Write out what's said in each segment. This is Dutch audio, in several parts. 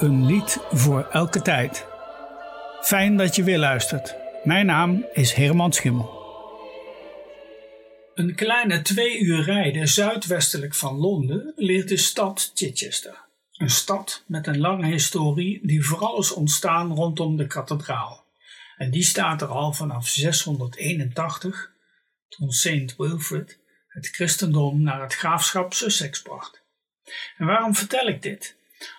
Een lied voor elke tijd. Fijn dat je weer luistert. Mijn naam is Herman Schimmel. Een kleine twee uur rijden zuidwestelijk van Londen ligt de stad Chichester. Een stad met een lange historie die vooral is ontstaan rondom de kathedraal. En die staat er al vanaf 681, toen Saint Wilfrid het christendom naar het graafschap Sussex bracht. En waarom vertel ik dit?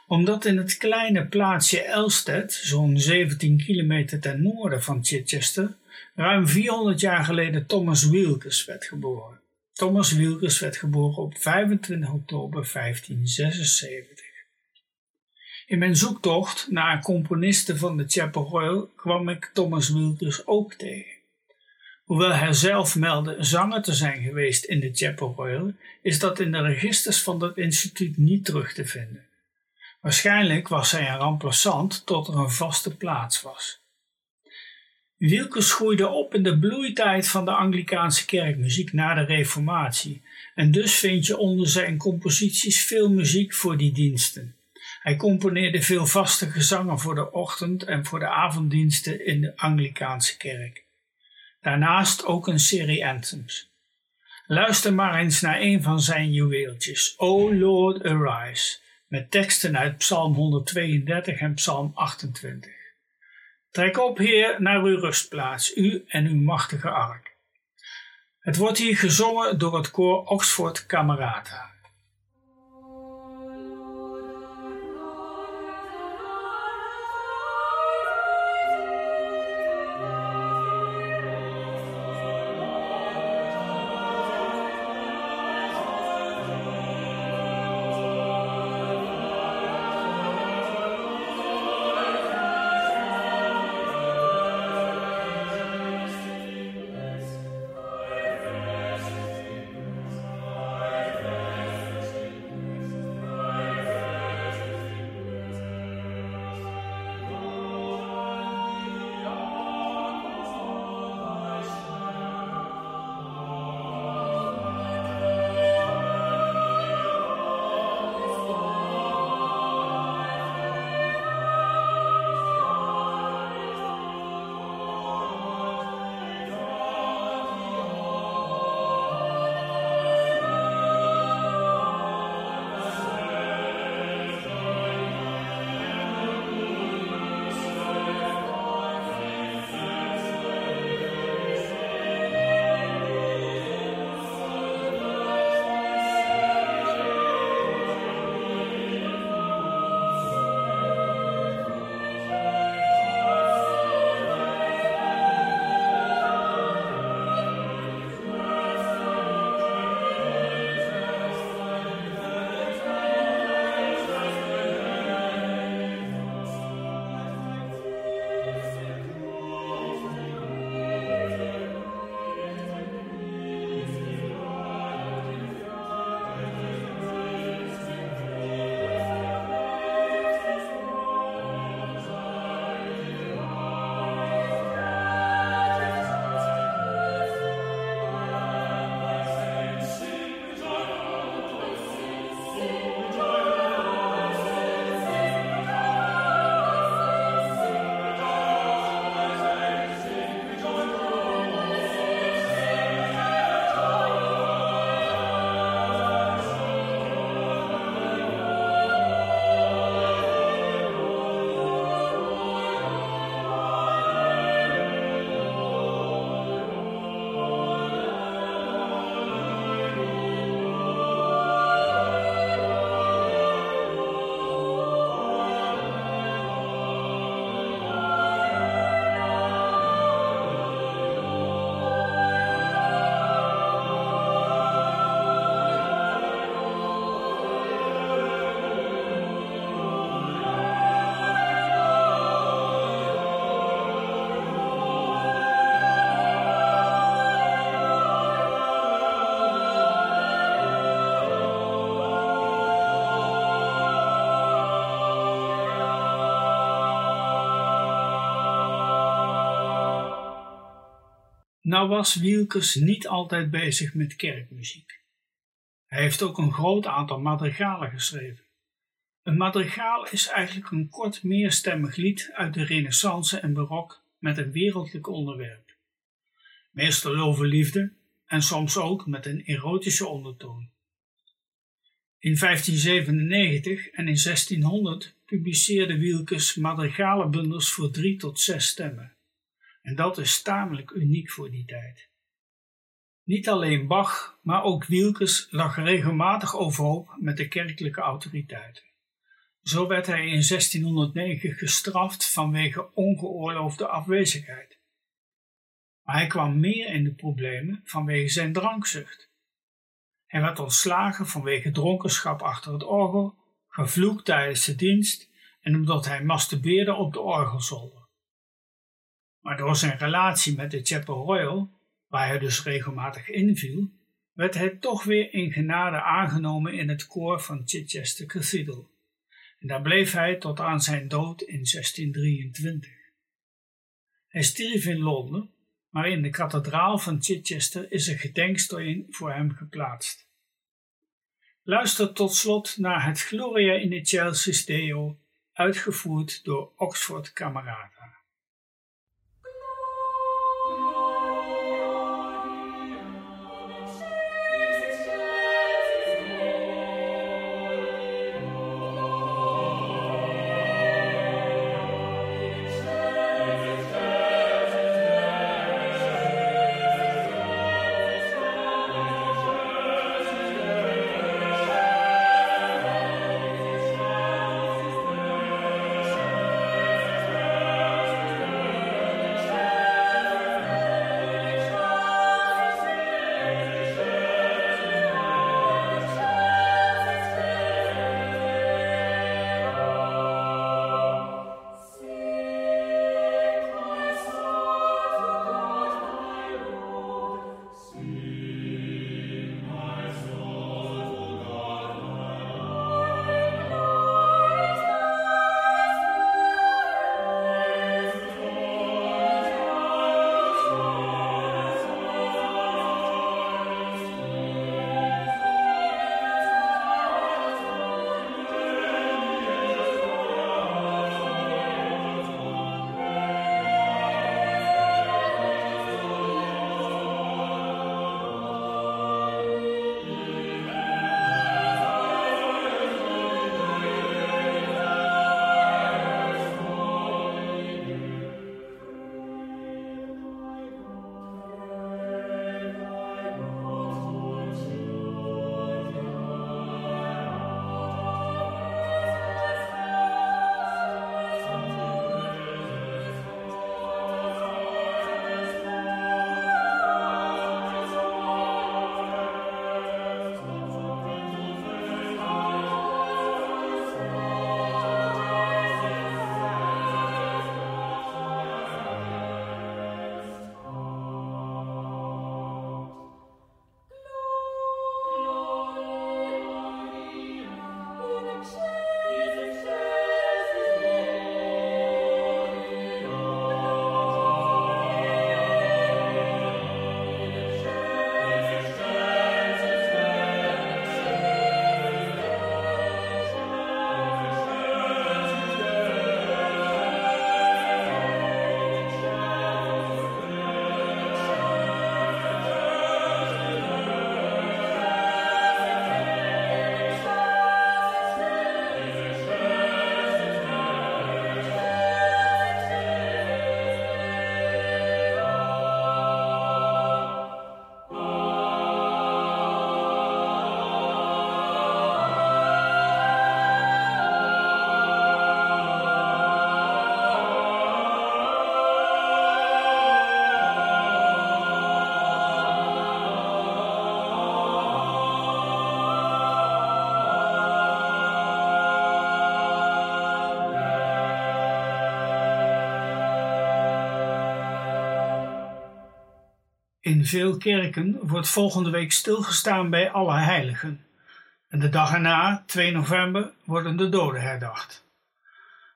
Omdat in het kleine plaatsje Elstead, zo'n 17 kilometer ten noorden van Chichester, ruim 400 jaar geleden Thomas Wilkes werd geboren. Thomas Wilkes werd geboren op 25 oktober 1576. In mijn zoektocht naar componisten van de Chapel Royal kwam ik Thomas Wilkes ook tegen. Hoewel hij zelf meldde zanger te zijn geweest in de Chapel Royal, is dat in de registers van dat instituut niet terug te vinden. Waarschijnlijk was hij een remplaçant tot er een vaste plaats was. Wilkes groeide op in de bloeitijd van de Anglikaanse kerkmuziek na de Reformatie en dus vind je onder zijn composities veel muziek voor die diensten. Hij componeerde veel vaste gezangen voor de ochtend- en voor de avonddiensten in de Anglikaanse kerk. Daarnaast ook een serie anthems. Luister maar eens naar een van zijn juweeltjes, O Lord Arise, met teksten uit Psalm 132 en Psalm 28. Trek op, Heer, naar uw rustplaats, u en uw machtige ark. Het wordt hier gezongen door het koor Oxford Camerata. Nou was Wielkes niet altijd bezig met kerkmuziek. Hij heeft ook een groot aantal madrigalen geschreven. Een madrigaal is eigenlijk een kort meerstemmig lied uit de renaissance en barok met een wereldlijk onderwerp. Meestal over liefde en soms ook met een erotische ondertoon. In 1597 en in 1600 publiceerde Wielkes madrigalenbundels voor drie tot zes stemmen. En dat is tamelijk uniek voor die tijd. Niet alleen Bach, maar ook Wielkes lag regelmatig overhoop met de kerkelijke autoriteiten. Zo werd hij in 1609 gestraft vanwege ongeoorloofde afwezigheid. Maar hij kwam meer in de problemen vanwege zijn drankzucht. Hij werd ontslagen vanwege dronkenschap achter het orgel, gevloekt tijdens de dienst en omdat hij masturbeerde op de orgelzolder. Maar door zijn relatie met de Chapel Royal, waar hij dus regelmatig inviel, werd hij toch weer in genade aangenomen in het koor van Chichester Cathedral. En daar bleef hij tot aan zijn dood in 1623. Hij stierf in Londen, maar in de kathedraal van Chichester is een gedenksteen voor hem geplaatst. Luister tot slot naar het Gloria in Excelsis Deo, uitgevoerd door Oxford Camerata. In veel kerken wordt volgende week stilgestaan bij alle heiligen. En de dag erna, 2 november, worden de doden herdacht.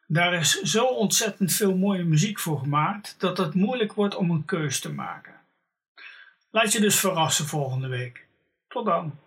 Daar is zo ontzettend veel mooie muziek voor gemaakt dat het moeilijk wordt om een keus te maken. Laat je dus verrassen volgende week. Tot dan.